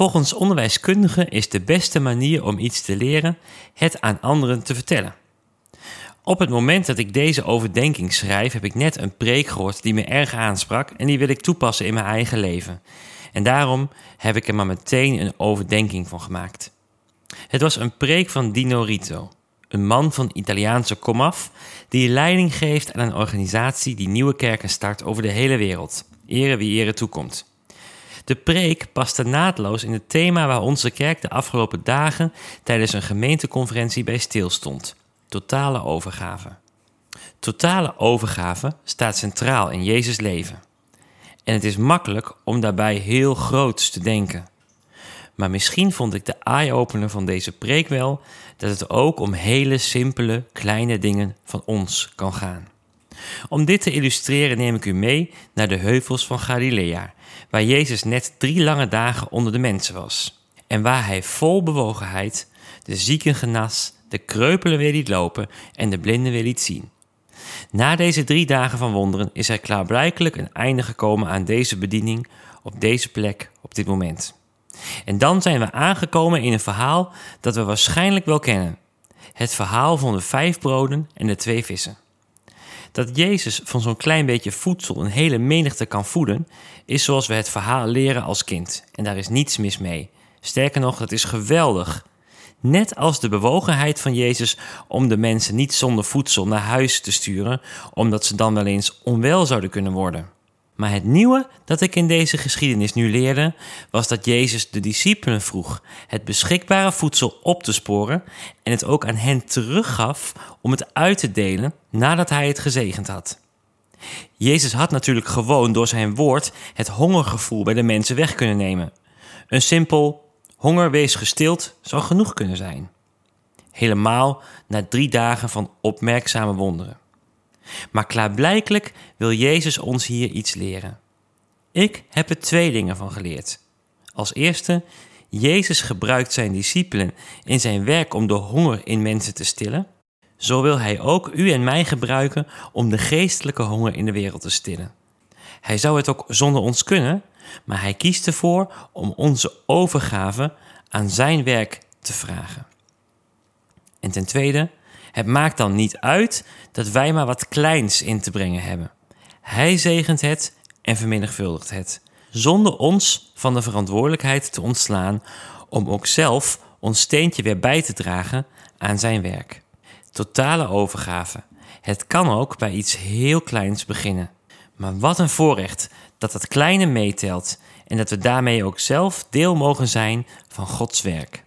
Volgens onderwijskundigen is de beste manier om iets te leren het aan anderen te vertellen. Op het moment dat ik deze overdenking schrijf, heb ik net een preek gehoord die me erg aansprak en die wil ik toepassen in mijn eigen leven. En daarom heb ik er maar meteen een overdenking van gemaakt. Het was een preek van Dino Rito, een man van Italiaanse komaf die leiding geeft aan een organisatie die nieuwe kerken start over de hele wereld. Ere wie ere toekomt. De preek paste naadloos in het thema waar onze kerk de afgelopen dagen tijdens een gemeenteconferentie bij stilstond: totale overgave. Totale overgave staat centraal in Jezus' leven. En het is makkelijk om daarbij heel groots te denken. Maar misschien vond ik de eye-opener van deze preek wel dat het ook om hele simpele, kleine dingen van ons kan gaan. Om dit te illustreren neem ik u mee naar de heuvels van Galilea, waar Jezus net drie lange dagen onder de mensen was. En waar hij vol bewogenheid de zieken genas, de kreupelen weer liet lopen en de blinden weer liet zien. Na deze drie dagen van wonderen is er klaarblijkelijk een einde gekomen aan deze bediening op deze plek op dit moment. En dan zijn we aangekomen in een verhaal dat we waarschijnlijk wel kennen. Het verhaal van de vijf broden en de twee vissen. Dat Jezus van zo'n klein beetje voedsel een hele menigte kan voeden, is zoals we het verhaal leren als kind. En daar is niets mis mee. Sterker nog, dat is geweldig. Net als de bewogenheid van Jezus om de mensen niet zonder voedsel naar huis te sturen, omdat ze dan wel eens onwel zouden kunnen worden. Maar het nieuwe dat ik in deze geschiedenis nu leerde, was dat Jezus de discipelen vroeg het beschikbare voedsel op te sporen en het ook aan hen teruggaf om het uit te delen nadat hij het gezegend had. Jezus had natuurlijk gewoon door zijn woord het hongergevoel bij de mensen weg kunnen nemen. Een simpel honger wees gestild zou genoeg kunnen zijn. Helemaal na drie dagen van opmerkzame wonderen. Maar klaarblijkelijk wil Jezus ons hier iets leren. Ik heb er twee dingen van geleerd. Als eerste, Jezus gebruikt zijn discipelen in zijn werk om de honger in mensen te stillen. Zo wil hij ook u en mij gebruiken om de geestelijke honger in de wereld te stillen. Hij zou het ook zonder ons kunnen, maar hij kiest ervoor om onze overgave aan zijn werk te vragen. En ten tweede, het maakt dan niet uit dat wij maar wat kleins in te brengen hebben. Hij zegent het en vermenigvuldigt het, zonder ons van de verantwoordelijkheid te ontslaan om ook zelf ons steentje weer bij te dragen aan zijn werk. Totale overgave. Het kan ook bij iets heel kleins beginnen. Maar wat een voorrecht dat dat kleine meetelt en dat we daarmee ook zelf deel mogen zijn van Gods werk.